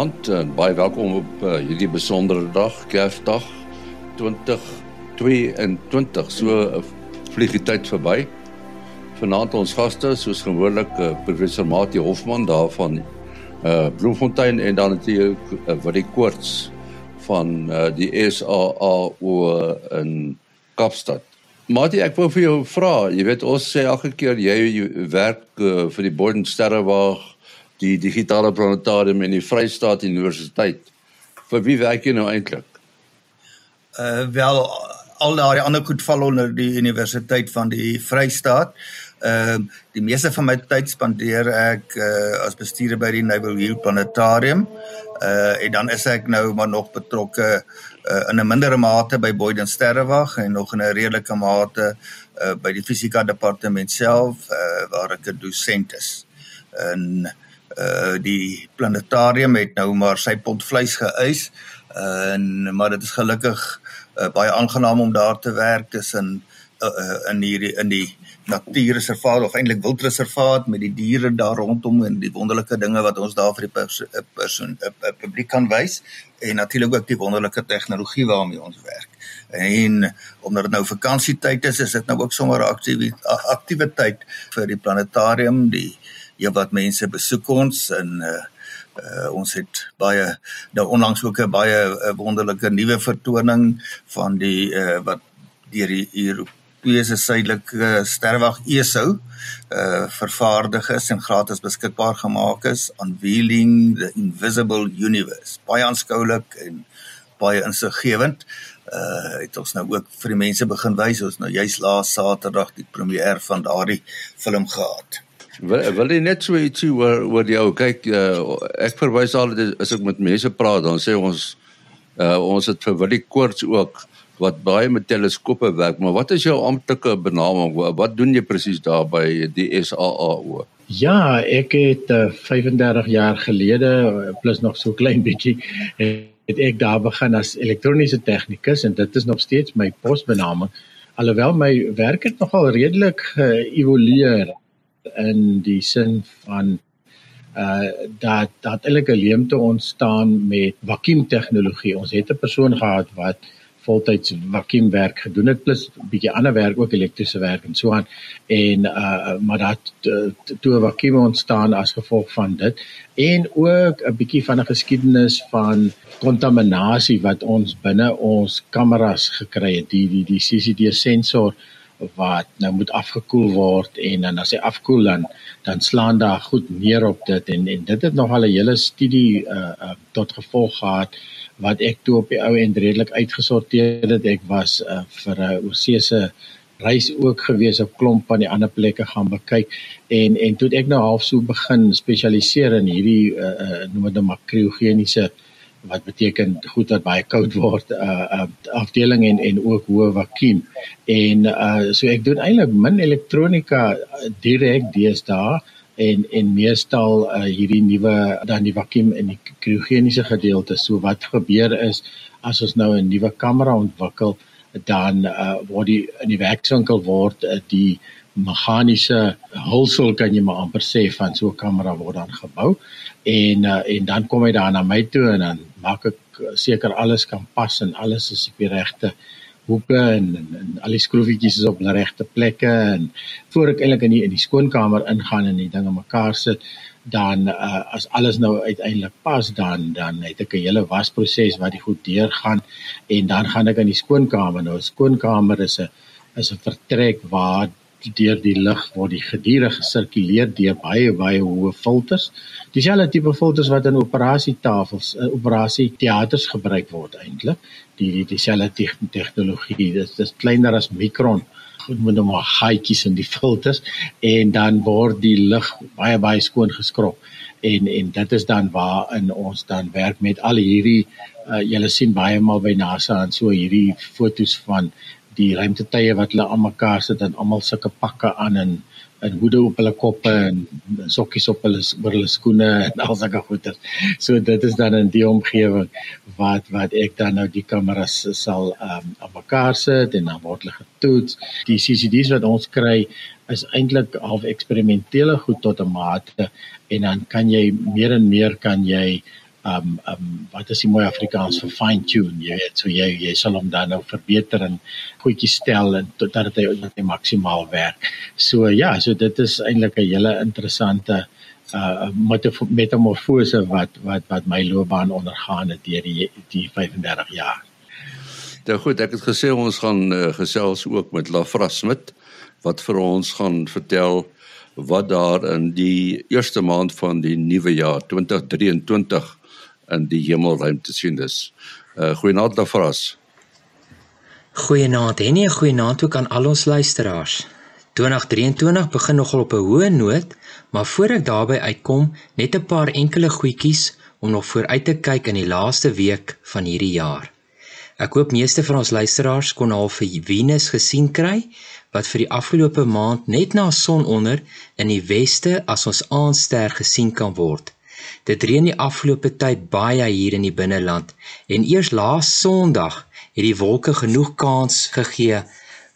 Goeienaand en baie welkom op uh, hierdie besondere dag, Kersdag 2022. So uh, vlieg die tyd verby. Vanaand ons gaste soos gewoonlik uh, professor Mati Hofman daarvan uh Bloemfontein en dan natuurlik uh, wat die koorts van uh, die SAAO in Kaapstad. Mati, ek wou vir jou vra, jy weet ons sê elke keer jy werk uh, vir die Borden Sterrewag die digitale planetarium en die Vrystaat Universiteit. Vir wie werk jy nou eintlik? Uh wel al daai ander goed val onder die Universiteit van die Vrystaat. Ehm uh, die meeste van my tyd spandeer ek uh as bestuurder by die Naval Hill Planetarium. Uh en dan is ek nou maar nog betrokke uh in 'n mindere mate by Boyden Sterrewag en nog in 'n redelike mate uh by die fisika departement self uh waar ek 'n dosent is. En uh die planetarium het nou maar sy pond vleis geëis uh, en maar dit is gelukkig uh, baie aangenaam om daar te werk tussen uh, uh, in hierdie in die natuurreservaat of eintlik wildreservaat met die diere daar rondom en die wonderlike dinge wat ons daar vir die perso persoon publiek kan wys en natuurlik ook die wonderlike tegnologie waarmee ons werk. En omdat dit nou vakansietyd is, is dit nou ook sommer 'n aktiewe aktiwiteit vir die planetarium, die ja wat mense besoek ons en uh, uh, ons het baie nou onlangs ook 'n baie uh, wonderlike nuwe vertoning van die uh, wat deur die Europese suidelike sterwag ESO uh vervaardig is en gratis beskikbaar gemaak is unveiling the invisible universe. Baie aanskoulik en baie insiggewend. Uh het ons nou ook vir die mense begin wys ons nou juis laas Saterdag die premier van daardie film gehad wil wil jy net so ietsie oor oor jou kyk uh, ek verwys al as ek met mense praat dan sê ons uh, ons het vir Willie Koorts ook wat baie met teleskope werk. Maar wat is jou amptelike benaming? Wat doen jy presies daar by die SAAO Ja, ek het uh, 35 jaar gelede plus nog so klein bietjie het ek daar begin as elektroniese tegnikus en dit is nog steeds my posbenaming. Alhoewel my werk het nogal redelik geëvolueer in die sin van uh dat dat eintlik 'n leemte ontstaan met vakuum tegnologie. Ons het 'n persoon gehad wat voltyds vakuum werk gedoen het plus 'n bietjie ander werk ook elektriese werk en so aan. En uh maar dat toe vakuum ontstaan as gevolg van dit. En ook 'n bietjie van 'n geskiedenis van kontaminasie wat ons binne ons kameras gekry het. Die die die CCD sensor wat nou moet afgekoel word en dan as hy afkoel dan dan slaan daar goed neer op dit en en dit het nog al 'n hele studie uh, uh tot gevolg gehad wat ek toe op die ou end redelik uitgesorteer het. Ek was uh, vir 'n uh, oseese reis ook gewees op klomp van die ander plekke gaan bekyk en en toe ek nou half so begin spesialiseer in hierdie uh, uh noem dit nou maar kriogeniese uh wat beteken goed wat baie koud word uh, uh afdeling en en ook hoë vakuum. En uh so ek doen eintlik min elektronika uh, direk deesdae en en meestal uh, hierdie nuwe dan die vakuum en die kriogeniese gedeelte. So wat gebeur is as ons nou 'n nuwe kamera ontwikkel dan uh word die in die werkswinkel word uh, die meganiese hulsel kan jy maar amper sê van so 'n kamera word dan gebou. En uh, en dan kom hy daar na my toe en dan maak ek seker alles kan pas en alles is op die regte hoeke en, en, en al die skroefietjies is op die regte plekke en voor ek eintlik in die in die skoonkamer ingaan en die dinge mekaar sit dan uh, as alles nou uiteindelik pas dan dan het ek 'n hele wasproses wat die goed deurgaan en dan gaan ek in die skoonkamer. Nou skoonkamer is 'n is 'n vertrek waar deur die lug word die gediere gesirkuleer deur baie baie hoë filters. Dieselfde tipe filters wat in operasietafels, uh, operasieteaters gebruik word eintlik. Die die dieselfde tegnologie. Dit is kleiner as mikron. Goed moet nou maar gaatjies in die filters en dan word die lug baie baie skoon geskrob. En en dit is dan waar in ons dan werk met al hierdie uh, julle sien baie maal by NASA en so hierdie fotos van die ruimtetuie wat hulle almekaar sit en almal sulke pakke aan en en hoede op hulle koppe en sokkies op hulle oor hulle skoene en al sulke goeder. So dit is dan in die omgewing wat wat ek dan nou die kameras sal um, op mekaar sit en dan word hulle getoets. Die CCD's wat ons kry is eintlik half eksperimentele goed tot 'n mate en dan kan jy meer en meer kan jy um um wat is die mooi Afrikaans vir fine tune jy weet so jy jy sal hom dan nou verbeter en goedjies stel en totdat hy net maksimaal werk. So ja, so dit is eintlik 'n hele interessante uh metamorfose wat wat wat my loopbaan ondergaan het deur die die 35 jaar. Nou goed, ek het gesê ons gaan uh, gesels ook met Lafra Smit wat vir ons gaan vertel wat daar in die eerste maand van die nuwe jaar 2023 in die hemelruim te sien is. Uh goeienaand Lafras. Goeienaand en 'n goeienaand ook aan al ons luisteraars. 2023 begin nogal op 'n hoë noot, maar voor ek daarby uitkom, net 'n paar enkele goedjies om nog vooruit te kyk in die laaste week van hierdie jaar. Ek hoop meeste van ons luisteraars kon al vir Venus gesien kry wat vir die afgelope maand net na sononder in die weste as ons aandster gesien kan word. Dit reën die afgelope tyd baie hier in die binneland en eers laas Sondag het die wolke genoeg kans gegee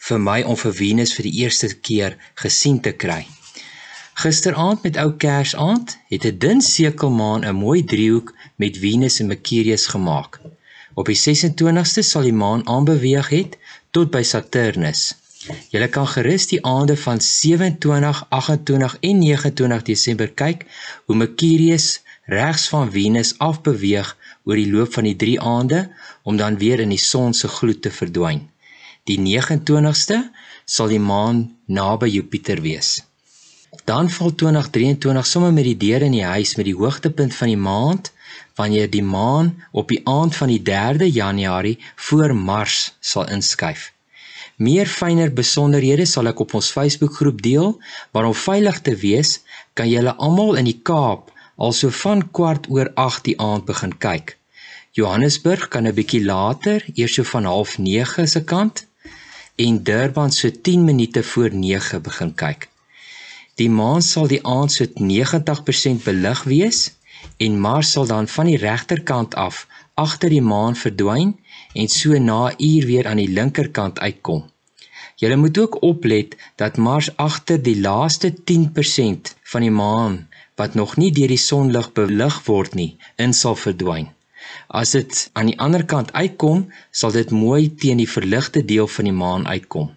vir my om vir Venus vir die eerste keer gesien te kry. Gisteraand met ou Kersaand het 'n dun sekelmaan 'n mooi driehoek met Venus en Mercurius gemaak. Op die 26ste sal die maan aanbeweeg het tot by Saturnus. Jy kan gerus die aande van 27, 28 en 29 Desember kyk hoe Mercurius regs van Venus af beweeg oor die loop van die 3 aande om dan weer in die son se gloed te verdwyn. Die 29ste sal die maan naby Jupiter wees. Dan val 2023 sommer met die deur in die huis met die hoogtepunt van die maand wanneer die maan op die aand van die 3de Januarie voor Mars sal inskuif. Meer fyner besonderhede sal ek op ons Facebookgroep deel, maar om veilig te wees, kan julle almal in die Kaap also van kwart oor 8 die aand begin kyk. Johannesburg kan 'n bietjie later, eers so van 09:30 se kant en Durban so 10 minute voor 9 begin kyk. Die maan sal die aand so 90% belig wees en Mars sal dan van die regterkant af agter die maan verdwyn en so na 'n uur weer aan die linkerkant uitkom. Jy moet ook oplet dat Mars agter die laaste 10% van die maan wat nog nie deur die sonlig belig word nie, in sal verdwyn. As dit aan die ander kant uitkom, sal dit mooi teen die verligte deel van die maan uitkom.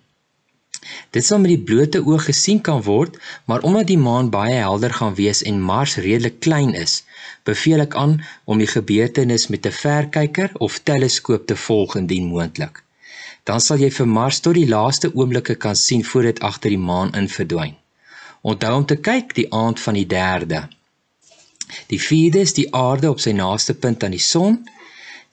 Dit sal met die blote oog gesien kan word, maar omdat die maan baie helder gaan wees en Mars redelik klein is, beveel ek aan om die gebeurtenis met 'n verkyker of teleskoop te volg indien moontlik. Dan sal jy vir Mars tot die laaste oomblikke kan sien voor dit agter die maan in verdwyn. Onthou om te kyk die aand van die 3de. Die 4de is die aarde op sy naaste punt aan die son.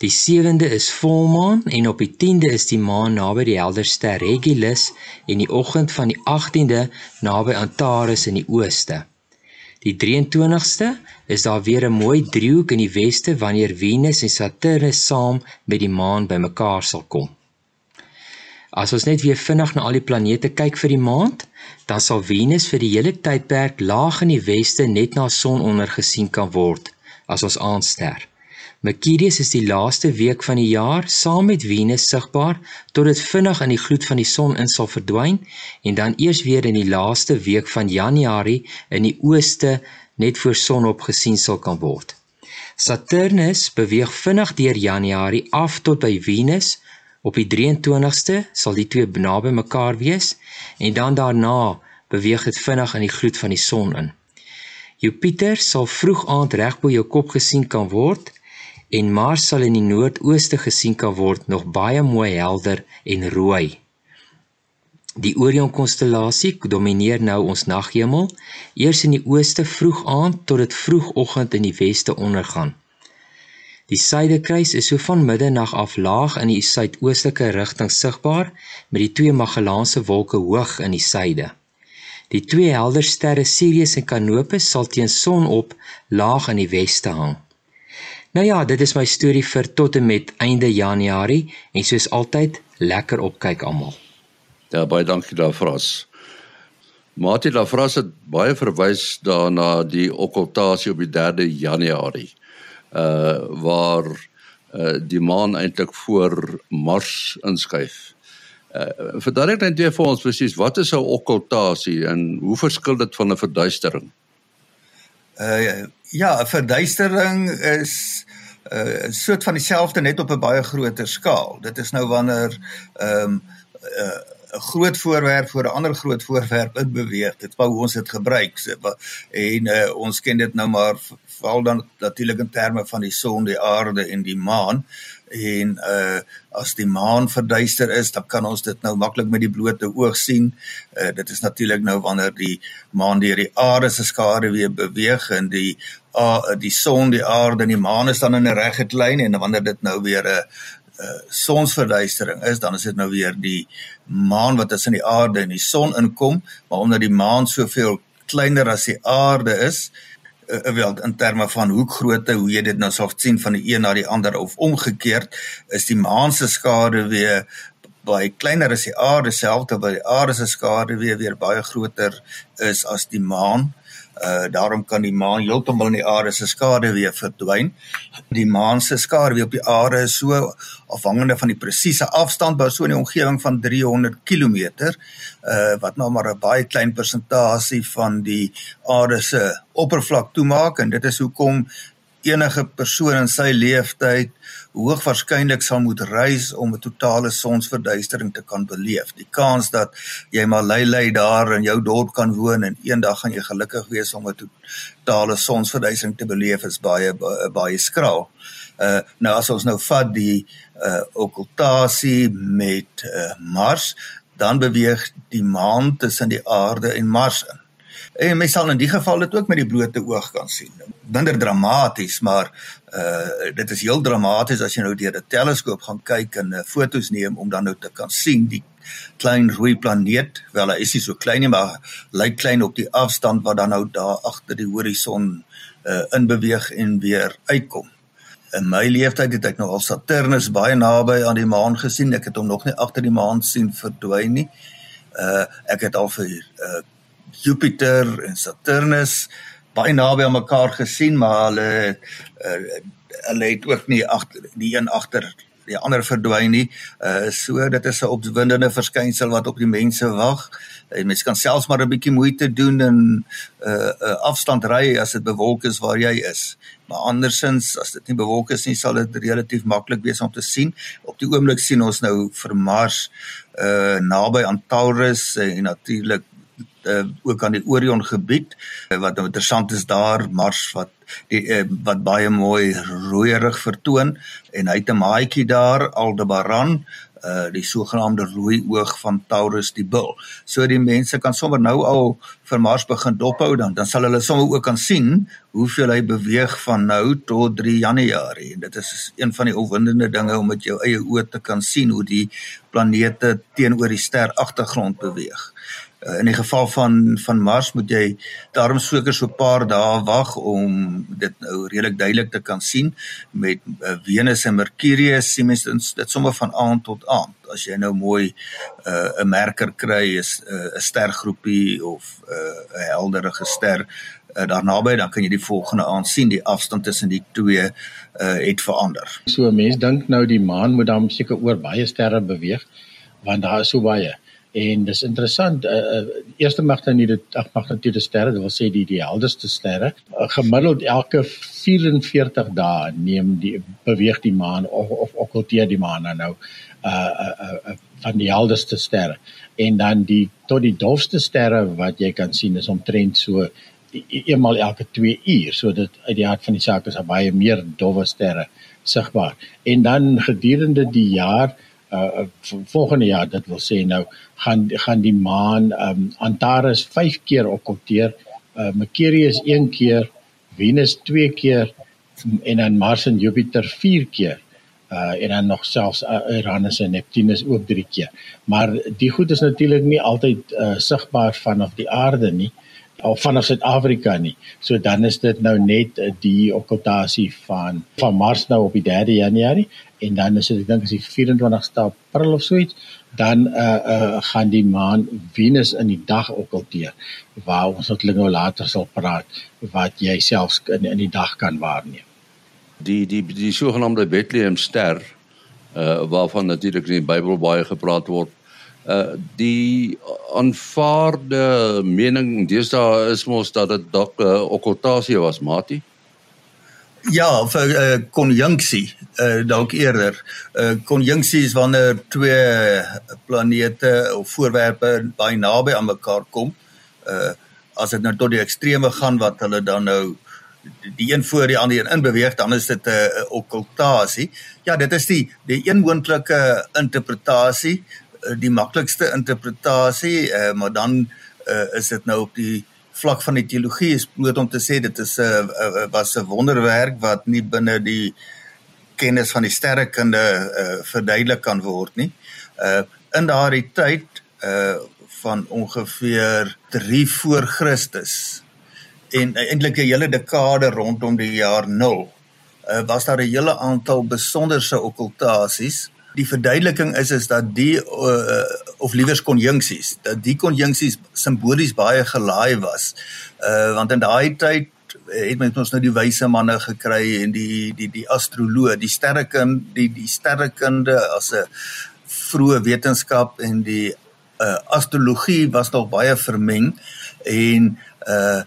Die 7de is volmaan en op die 10de is die maan naby die helder ster Regulus en die oggend van die 18de naby Antares in die ooste. Die 23ste is daar weer 'n mooi driehoek in die weste wanneer Venus en Saturnus saam met die maan bymekaar sal kom. As ons net weer vinnig na al die planete kyk vir die maand, dan sal Venus vir die hele tydperk laag in die weste net na sononder gesien kan word as ons aandster. Mercurius is die laaste week van die jaar saam met Venus sigbaar tot dit vinnig in die gloed van die son in sal verdwyn en dan eers weer in die laaste week van Januarie in die ooste net voor sonop gesien sal kan word. Saturnus beweeg vinnig deur Januarie af tot by Venus. Op die 23ste sal die twee naby mekaar wees en dan daarna beweeg dit vinnig in die gloed van die son in. Jupiter sal vroeg aand reg bo jou kop gesien kan word en Mars sal in die noordooste gesien kan word nog baie mooi helder en rooi. Die Orion konstellasie domineer nou ons naghemel, eers in die ooste vroeg aand tot dit vroegoggend in die weste ondergaan. Die suidekruis is so van middernag af laag in die suidoostelike rigting sigbaar met die twee Magellaanse wolke hoog in die suide. Die twee helder sterre Sirius en Canopus sal teen sonop laag in die weste hang. Nou ja, dit is my storie vir tot en met einde Januarie en soos altyd lekker opkyk almal. Ja, baie dankie daarvoor. Mati Lafras het baie verwys daarna die okkultasie op die 3de Januarie. Uh waar uh die maan eintlik voor Mars inskuif. Uh verduidelik net weer vir ons presies wat is 'n okkultasie en hoe verskil dit van 'n verduistering? Uh Ja, verduistering is 'n uh, soort van dieselfde net op 'n baie groter skaal. Dit is nou wanneer ehm um, 'n uh, 'n groot voorwerp voor 'n ander groot voorwerp in beweeg. Dit wou ons dit gebruik. En uh, ons ken dit nou maar veral dan natuurlik in terme van die son, die aarde en die maan en uh as die maan verduister is, dan kan ons dit nou maklik met die blote oog sien. Uh dit is natuurlik nou wanneer die maan deur die aarde se skare weer beweeg en die uh die son, die aarde en die maan is dan in 'n reguit lyn en wanneer dit nou weer 'n uh sonsverduistering is, dan is dit nou weer die maan wat tussen die aarde en die son inkom, maar omdat die maan soveel kleiner as die aarde is, uh, wel in terme van hoekgrootte hoe jy dit nou sal sien van die een na die ander of omgekeerd is die maan se skade weer baie kleiner as die aarde self terwyl die aarde se skade weer weer baie groter is as die maan. Uh daarom kan die maan heeltemal in die aarde se skade weer verdwyn. Die maan se skade weer op die aarde is so afhangende van die presiese afstand by so 'n omgewing van 300 km uh wat nou maar 'n baie klein persentasie van die aarde se oppervlak toemaak en dit is hoekom enige persoon in sy lewenstyd hoog waarskynlik sal moet reis om 'n totale sonsverduistering te kan beleef. Die kans dat jy maar lei lei daar in jou dorp kan woon en eendag gaan jy gelukkig wees om 'n totale sonsverduistering te beleef is baie baie, baie skraal. Uh nou as ons nou vat die uh okkultasie met uh Mars, dan beweeg die maan tussen die aarde en Mars in. En mens sal in die geval dit ook met die blote oog kan sien. Minder dramaties, maar uh dit is heel dramaties as jy nou deur 'n teleskoop gaan kyk en uh, fotos neem om dan nou te kan sien die klein rooi planeet. Wel, hy is nie so klein nie, maar lyk klein op die afstand wat dan nou daar agter die horison uh in beweeg en weer uitkom. In my lewenstyd het ek nou al Saturnus baie naby aan die maan gesien. Ek het hom nog nie agter die maan sien verdwyn nie. Uh ek het al vir uh Jupiter en Saturnus baie naby aan mekaar gesien, maar hulle uh, hulle het ook nie agter die een agter die ander verdwyn nie. Uh so dit is 'n opwindende verskynsel wat op die mense wag. En mens kan selfs maar 'n bietjie moeite doen en uh, uh, afstand ry as dit bewolk is waar jy is. Maar andersins as dit nie bewolk is nie, sal dit relatief maklik wees om te sien. Op die oomblik sien ons nou vir Mars uh naby aan Taurus en natuurlik uh, ook aan die Orion gebied uh, wat nou interessant is daar Mars wat die uh, wat baie mooi rooierig vertoon en hy het 'n maatjie daar Aldebaran uh die sogenaamde rooi oog van Taurus die bil. So die mense kan sommer nou al vir Mars begin dophou dan dan sal hulle sommer ook kan sien hoeveel hy beweeg van nou tot 3 Januarie. En dit is een van die opwindende dinge om met jou eie oë te kan sien hoe die planete teenoor die ster agtergrond beweeg. Uh, in die geval van van Mars moet jy daarom seker so 'n paar dae wag om dit nou redelik duidelik te kan sien met uh, Venus en Mercurius. Sien mens dit sommer van aand tot aand. As jy nou mooi 'n uh, merker kry is 'n uh, stergroepie of 'n uh, helderige ster uh, daar naby dan kan jy die volgende aand sien. Die afstand tussen die twee uh, het verander. So mense dink nou die maan moet dan seker oor baie sterre beweeg want daar is so baie En dis interessant, uh, uh, eerste magnitude ag magnitude sterre, dit wil sê die die helderste sterre, uh, gemiddeld elke 44 dae neem die beweeg die maan of of okkulteer die maan nou uh uh, uh uh van die helderste sterre. En dan die tot die dofste sterre wat jy kan sien is omtrent so e, e, eenmal elke 2 uur. So dit uit die hart van die saak is baie meer dowwe sterre sigbaar. En dan gedurende die jaar uh volgende jaar dit wil sê nou gaan gaan die maan um Antares 5 keer okkulteer uh Mercurius 1 keer Venus 2 keer en dan Mars en Jupiter 4 keer uh en dan nog selfs uh, Uranus en Neptunus ook 3 keer. Maar die goed is natuurlik nie altyd uh sigbaar vanaf die aarde nie of vanaf Suid-Afrika nie. So dan is dit nou net die okkultasie van van Mars nou op die 3 Januarie en dan is dit ek dink as die 24ste April of so iets dan uh uh gaan die maan Venus in die dag okkulteer waar ons natuurlik nou later sal praat wat jy selfs in in die dag kan waarneem. Die die die sogenaamde Bethlehem ster uh waarvan natuurlik in die Bybel baie gepraat word. Uh die aanvaarde mening deesdae is mos dat dit dalk 'n uh, okkultasie was, Mati. Ja, vir uh, konjunksie, uh, dalk eerder. Uh, konjunksie is wanneer twee planete of voorwerpe baie naby aan mekaar kom. Uh as dit nou tot die extreme gaan wat hulle dan nou die een voor die ander in beweeg dan is dit 'n uh, okkultasie. Ja, dit is die die een moontlike interpretasie, die maklikste interpretasie, uh, maar dan uh, is dit nou op die vlak van die teologie is bloot om te sê dit is 'n uh, uh, was 'n wonderwerk wat nie binne die kennis van die sterrekunde uh, verduidelik kan word nie. Uh in daardie tyd uh van ongeveer 3 voor Christus en eintlik 'n hele dekade rondom die jaar 0 uh, was daar 'n hele aantal besonderse okkultasies die verduideliking is is dat die uh, of liewers konjunksies dat die konjunksies simbolies baie gelaai was. Uh, want in daai tyd het mens ons nou die wyse manne gekry en die die die astroloë die sterrekunde die die sterrekunde as 'n vroeë wetenskap en die uh, astrologie was nog baie vermeng en uh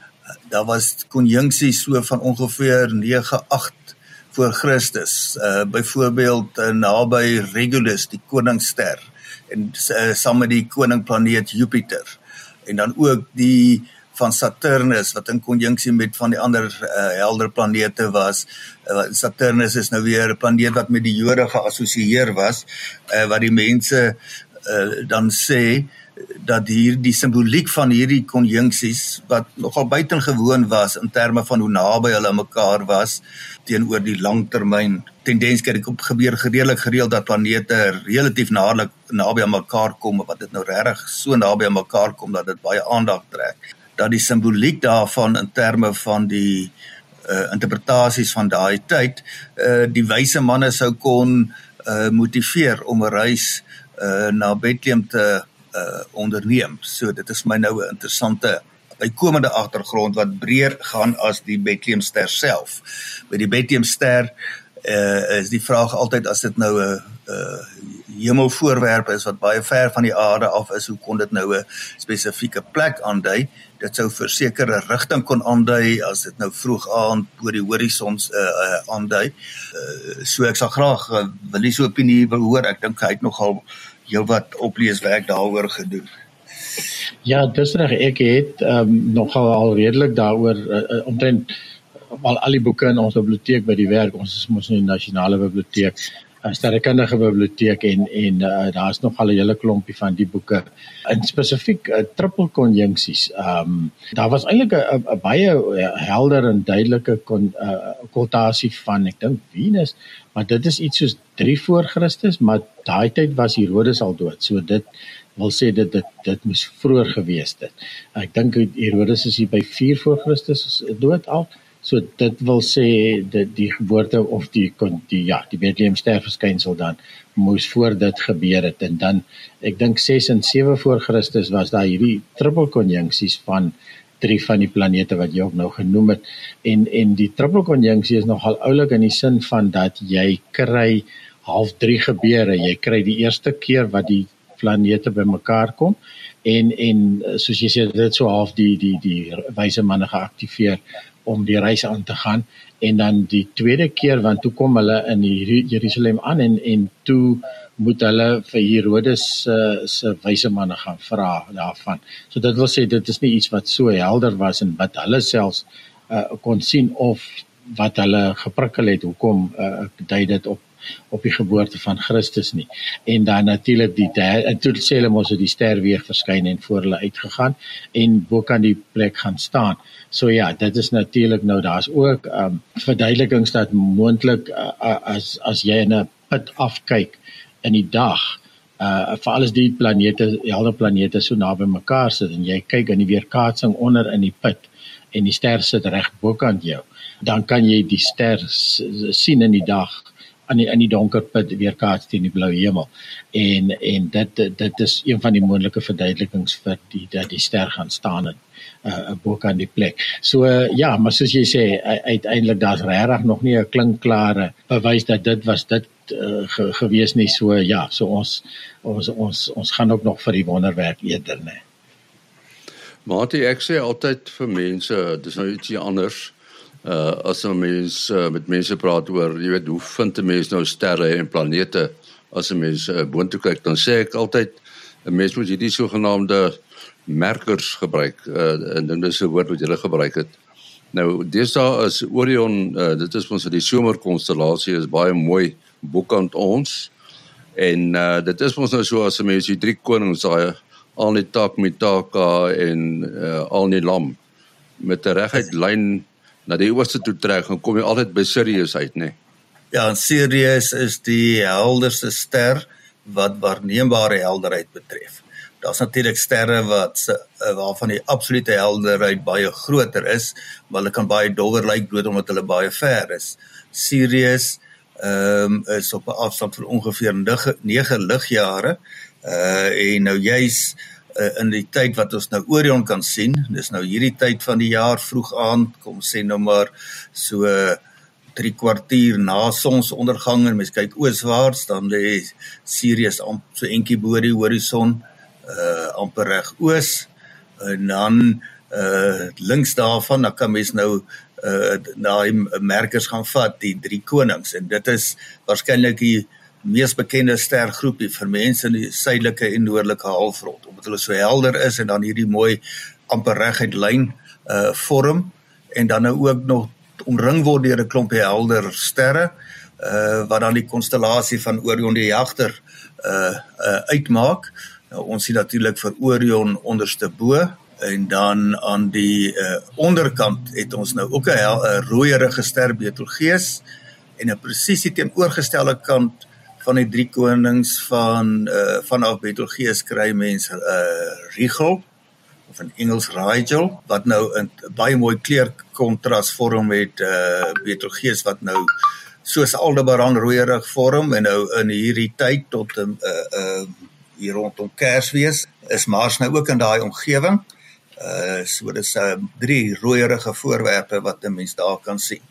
daar was konjunksies so van ongeveer 9 8 voor Christus. Uh byvoorbeeld uh, naby Regulus, die koningsster en uh, saam met die koningplaneet Jupiter. En dan ook die van Saturnus wat in konjunksie met van die ander uh, helder planete was. Uh, Saturnus is nou weer 'n planeet wat met die Jode geassosieer was, uh, wat die mense uh, dan sê dat hier die simboliek van hierdie konjunksies wat nogal buitengewoon was in terme van hoe naby hulle mekaar was teenoor die langtermyn tendens kyk op gebeur gereedelik gereeld dat planete relatief naderlik naby aan mekaar kom wat dit nou regtig so naby aan mekaar kom dat dit baie aandag trek. Dat die simboliek daarvan in terme van die uh, interpretasies van daai tyd uh, die wyse manne sou kon uh, motiveer om 'n reis uh, na Bethlehem te uh onderneem. So dit is my nou 'n interessante bykomende agtergrond wat breër gaan as die Bethlehem ster self. By die Bethlehem ster uh is die vraag altyd as dit nou 'n uh hemelvoorwerp is wat baie ver van die aarde af is, hoe kon dit nou 'n spesifieke plek aandui? Dit sou vir sekere rigting kon aandui as dit nou vroeg aand bo die horisons uh, uh aandui. Uh so ek sal graag uh, wil hê so 'n opinie wil hoor. Ek dink hy het nogal heelwat opleeswerk daaroor gedoen. Ja, dis reg. Ek het um, nogal al redelik daaroor uh, omtrent al al die boeke in ons biblioteek by die werk. Ons is mos in die nasionale biblioteek, sterrekundige biblioteek en en uh, daar's nog al 'n hele klompie van die boeke in spesifiek uh, triple konjunksies. Ehm um, daar was eintlik 'n baie helder en duidelike kon uh, okkultasie van ek dink Venus, maar dit is iets soos 3 voor Christus, maar daai tyd was Herodes al dood. So dit wil sê dit dit dit moes vroeër gewees het. Ek dink Herodes is hier by 4 voor Christus dood al. So dit wil sê dat die geboorte of die die ja, die Bethlehem ster verskynsel dan moes voor dit gebeur het. En dan ek dink 6 en 7 voor Christus was daar hierdie triple konjunksies van drie van die planete wat jy ook nou genoem het. En en die triple konjunksie is nogal oulik in die sin van dat jy kry half 3 gebeure. Jy kry die eerste keer wat die planete bymekaar kom en en soos jy sê dit so half die die die wyse manne geaktiveer om die reis aan te gaan en dan die tweede keer want toe kom hulle in Jerusalem aan en en toe moet hulle vir Herodes se uh, se wyse manne gaan vra daarvan. So dit wil sê dit is nie iets wat so helder was en wat hulle selfs uh, kon sien of wat hulle geprikkel het hoekom uh, dui dit op op die geboorte van Christus nie. En dan natuurlik die en toe sê hulle mos dat die ster weer verskyn en voor hulle uitgegaan en bo kan die plek gaan staan. So ja, dit is natuurlik nou daar's ook ehm um, verduidelikings dat moontlik uh, as as jy in 'n put afkyk in die dag uh vir alles die planete, helder planete so naby mekaar sit en jy kyk in die weerkaatsing onder in die put en die ster sit reg bokant jou, dan kan jy die ster sien in die dag aan die in die donker put weerkaats teen die blou hemel. En en dit dit is een van die moontlike verduidelikings vir die dat die ster gaan staan in uh bo kan die plek. So uh, ja, maar soos jy sê uiteindelik daar's regtig nog nie 'n klinkklare bewys dat dit was dit uh, ge, gewees nie so ja, so ons ons ons ons gaan ook nog vir die wonderwerk eerder nê. Maar ek sê altyd vir mense, dis nou ietsie anders uh as 'n mens uh, met mense praat oor, jy weet, hoe vind 'n mens nou sterre en planete as 'n mens uh, boontoe kyk, dan sê ek altyd 'n mens moet hierdie sogenaamde merkers gebruik. Uh en dit is 'n woord wat jy gebruik het. Nou, deesdae is Orion, uh, dit is ons die somerkonstellasie is baie mooi bokant ons. En uh dit is mos nou so as 'n mens die drie konings daai Anitak Mitaka en uh Alnilam met 'n reguit lyn na die ooste toe trek, dan kom jy altyd by Sirius uit, nê? Nee. Ja, Sirius is die helderste ster wat waarneembare helderheid betref. Daar's natuurlik sterre wat se uh, waarvan die absolute helderheid baie groter is, maar hulle kan baie dowwer lyk bloot omdat hulle baie ver is. Sirius ehm um, is op 'n afstand van ongeveer 9 ligjare. Uh en nou uh, in die tyd wat ons nou Orion kan sien, dis nou hierdie tyd van die jaar vroeg aand, kom sê nou maar so 3 kwartier na sonsondergang en mens kyk ooswaarts dan lê Sirius amper so entjie bo die horison uh amper reg oos en dan uh links daarvan dan kan mens nou uh daai merkers gaan vat die drie konings en dit is waarskynlik die mees bekende stergroepie vir mense in die suidelike en noordelike halfrond omdat hulle so helder is en dan hierdie mooi amper reguit lyn uh vorm en dan nou ook nog omring word deur 'n klompie helder sterre uh wat dan die konstellasie van Orion die jagter uh uh uitmaak. Nou ons sien natuurlik vir Orion onderste bo en dan aan die uh, onderkant het ons nou ook 'n rooierige ster Betelgeuse en 'n presisie teenoorgestelde kant van die drie konings van uh, vanaf Betelgeuse kry mense 'n uh, Rigel of in Engels Rigel wat nou 'n baie mooi kleurkontras vorm met uh, Betelgeuse wat nou soos Aldebaran rooierig vorm en nou in hierdie tyd tot 'n uh, uh, hier rondom Kersfees is Mars nou ook in daai omgewing. Uh so dis uh drie rooierige voorwerpe wat 'n mens daar kan sien.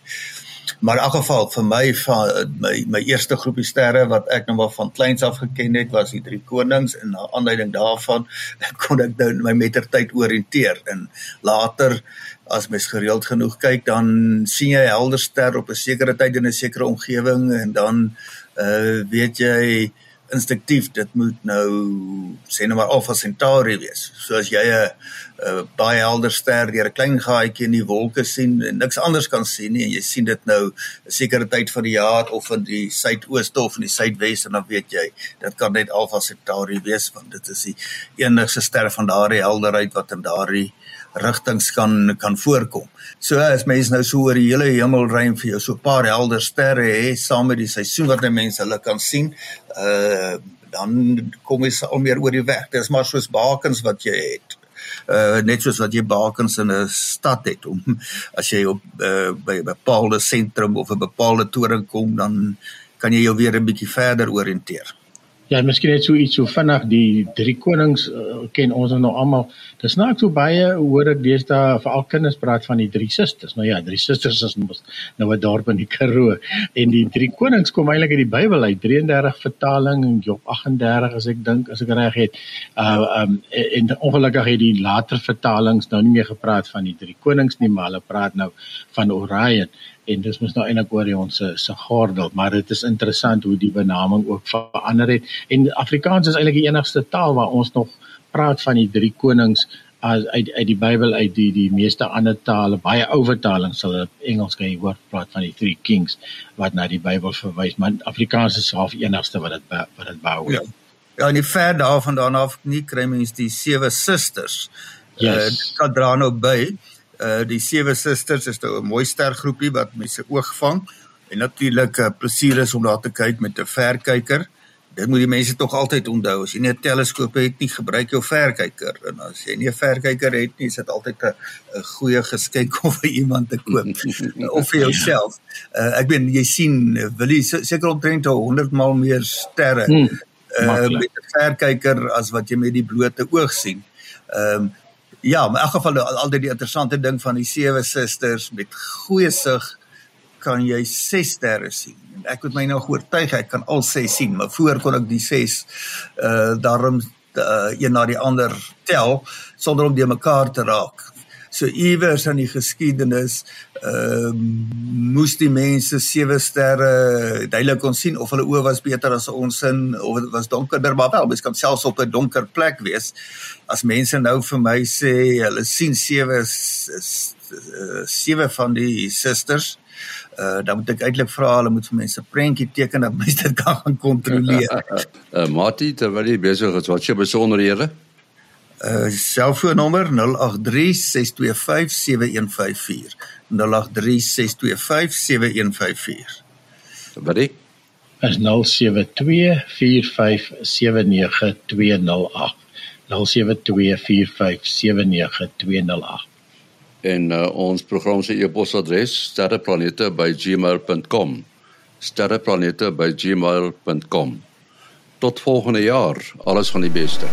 Maar in elk geval vir my van my my eerste groepie sterre wat ek nou maar van kleins af geken het was die drie konings en na aanleiding daarvan kon ek nou my mettertyd orienteer en later as mens gereeld genoeg kyk dan sien jy helder ster op 'n sekere tyd in 'n sekere omgewing en dan uh weet jy instinktief dit moet nou sê nou maar Alpha Centauri wees. So as jy 'n 'n baie helder ster deur 'n klein gaatjie in die wolke sien en niks anders kan sien nie en jy sien dit nou 'n sekere tyd van die jaar of in die suidooste of in die suidwes en dan weet jy dit kan net Alpha Centauri wees want dit is die enigste ster van daardie helderheid wat in daardie rigtings kan kan voorkom. So as mense nou so oor die hele hemelruim vir jou so 'n paar helder sterre hê saam met die seisoen wat mense hulle kan sien, uh dan kom jy al meer oor die weg. Dit is maar soos bakens wat jy het. Uh net soos wat jy bakens in 'n stad het om as jy op uh, by 'n bepaalde sentrum of 'n bepaalde toring kom dan kan jy jou weer 'n bietjie verder orienteer. Ja, miskien net so iets so vinnig die drie konings uh, ken ons nou almal. Dis nou so baie hoor ek deesdae vir al kinders praat van die drie susters. Nou ja, drie susters is mos nou 'n dorp in die Karoo en die drie konings kom eintlik uit die Bybel uit 33 vertaling en Job 38 as ek dink as ek reg het. Uh um en ongelukkig het die later vertalings nou nie meer gepraat van die drie konings nie, maar hulle praat nou van Orion en dis mos nou eintlik oor ons se se gordel maar dit is interessant hoe die benaming ook verander het. En Afrikaans is eintlik die enigste taal waar ons nog praat van die drie konings as uit uit die Bybel uit. Die die meeste ander tale baie ou vertalings sal op Engels kan jy hoor praat van die three kings wat na die Bybel verwys maar Afrikaans is half enigste wat dit wat dit bou ja. Ja en die ver daarvandaan af nie kry mens die sewe susters ja yes. uh, dit kan dra nou by uh die sewe susters is 'n nou mooi stergroepie wat mense oog vang en natuurlik 'n uh, plesier is om daar te kyk met 'n verkyker. Dit moet die mense tog altyd onthou. As jy nie 'n teleskoop het nie, gebruik jou verkyker. En as jy nie 'n verkyker het nie, is dit altyd 'n 'n goeie geskenk om vir iemand te koop of vir jouself. Uh ek weet jy sien wil jy seker omtrent 100 maal meer sterre hmm, uh met 'n verkyker as wat jy met die blote oog sien. Ehm um, ja, maar in elk geval altyd die interessante ding van die sewe susters met goeie sig kan jy ses sterre sien. En ek het my nou oortuig ek kan al ses sien, maar voor kon ek die ses uh daarom uh, een na die ander tel sonder om die mekaar te raak. So iewers in die geskiedenis ehm um, moes die mense sewe sterre duidelik kon sien of hulle oë was beter as ons in of dit was donkerder maar wel, mens kan selfs op 'n donker plek wees. As mense nou vir my sê hulle sien sewe sewe van die susters Uh, dan moet ek eintlik vra hulle moet vir mense prentjie teken dat mense dit kan gaan kontroleer. uh, Mati, terwyl jy besig is, wat is jou besonderhede? Uh selfoonnommer 0836257154. 0836257154. Wat is? Is 0724579208. 0724579208 en uh, ons program se e-posadres sterreplanete@gmail.com sterreplanete@gmail.com tot volgende jaar alles van die beste